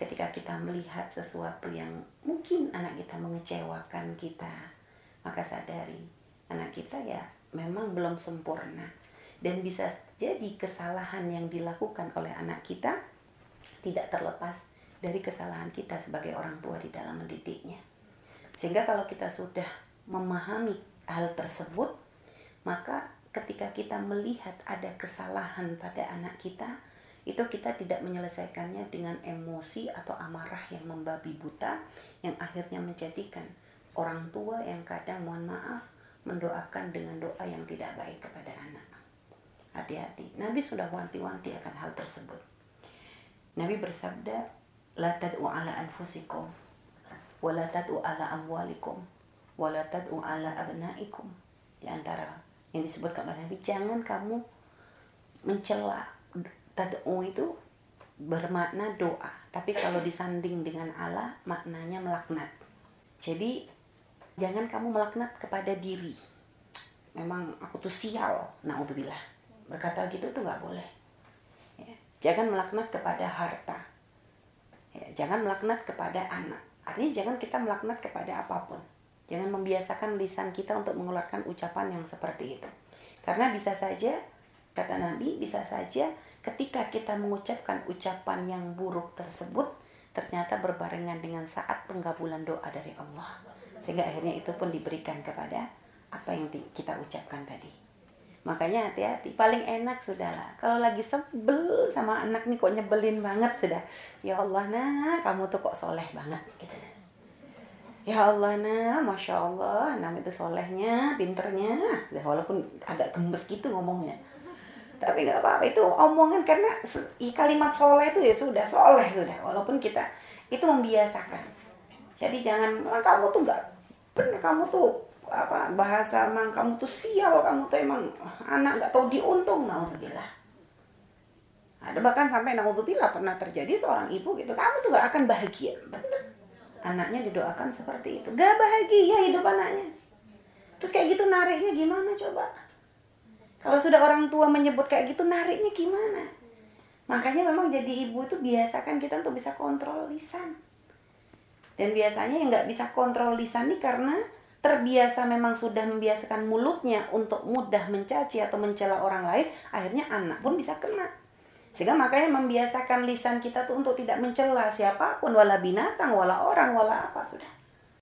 ketika kita melihat sesuatu yang mungkin anak kita mengecewakan kita maka sadari anak kita ya memang belum sempurna dan bisa jadi kesalahan yang dilakukan oleh anak kita tidak terlepas dari kesalahan kita sebagai orang tua di dalam mendidiknya. Sehingga kalau kita sudah memahami hal tersebut, maka ketika kita melihat ada kesalahan pada anak kita, itu kita tidak menyelesaikannya dengan emosi atau amarah yang membabi buta yang akhirnya menjadikan orang tua yang kadang mohon maaf mendoakan dengan doa yang tidak baik kepada anak. Hati-hati. Nabi sudah wanti-wanti akan hal tersebut. Nabi bersabda, "La tad'u ala anfusikum wa la tad'u ala amwalikum wa la tad'u ala abnaikum." Di antara yang disebutkan oleh Nabi, jangan kamu mencela tad'u itu bermakna doa, tapi kalau disanding dengan Allah maknanya melaknat. Jadi jangan kamu melaknat kepada diri. Memang aku tuh sial, naudzubillah. Berkata gitu tuh nggak boleh. Ya. Jangan melaknat kepada harta. Ya. Jangan melaknat kepada anak. Artinya jangan kita melaknat kepada apa pun. Jangan membiasakan lisan kita untuk mengeluarkan ucapan yang seperti itu. Karena bisa saja, kata Nabi, bisa saja ketika kita mengucapkan ucapan yang buruk tersebut, ternyata berbarengan dengan saat penggabulan doa dari Allah. Sehingga akhirnya itu pun diberikan kepada apa yang kita ucapkan tadi. Makanya hati-hati. Paling enak sudahlah. Kalau lagi sebel sama anak nih kok nyebelin banget sudah. Ya Allah nah kamu tuh kok soleh banget. Gitu. Ya Allah nah, masya Allah, nama itu solehnya, pinternya, ya, walaupun agak gemes gitu ngomongnya. Tapi nggak apa-apa itu omongan karena kalimat soleh itu ya sudah soleh sudah, walaupun kita itu membiasakan. Jadi jangan ah, kamu tuh nggak benar kamu tuh apa bahasa emang kamu tuh sial kamu tuh emang anak nggak tahu diuntung. Naudzubillah ada bahkan sampai naudzubillah pernah terjadi seorang ibu gitu kamu tuh nggak akan bahagia. Benar anaknya didoakan seperti itu. Gak bahagia hidup anaknya. Terus kayak gitu nariknya gimana coba kalau sudah orang tua menyebut kayak gitu nariknya gimana makanya memang jadi ibu itu biasakan kita untuk bisa kontrol lisan dan biasanya yang nggak bisa kontrol lisan nih karena terbiasa memang sudah membiasakan mulutnya untuk mudah mencaci atau mencela orang lain, akhirnya anak pun bisa kena. Sehingga makanya membiasakan lisan kita tuh untuk tidak mencela siapa pun, wala binatang, wala orang, wala apa sudah.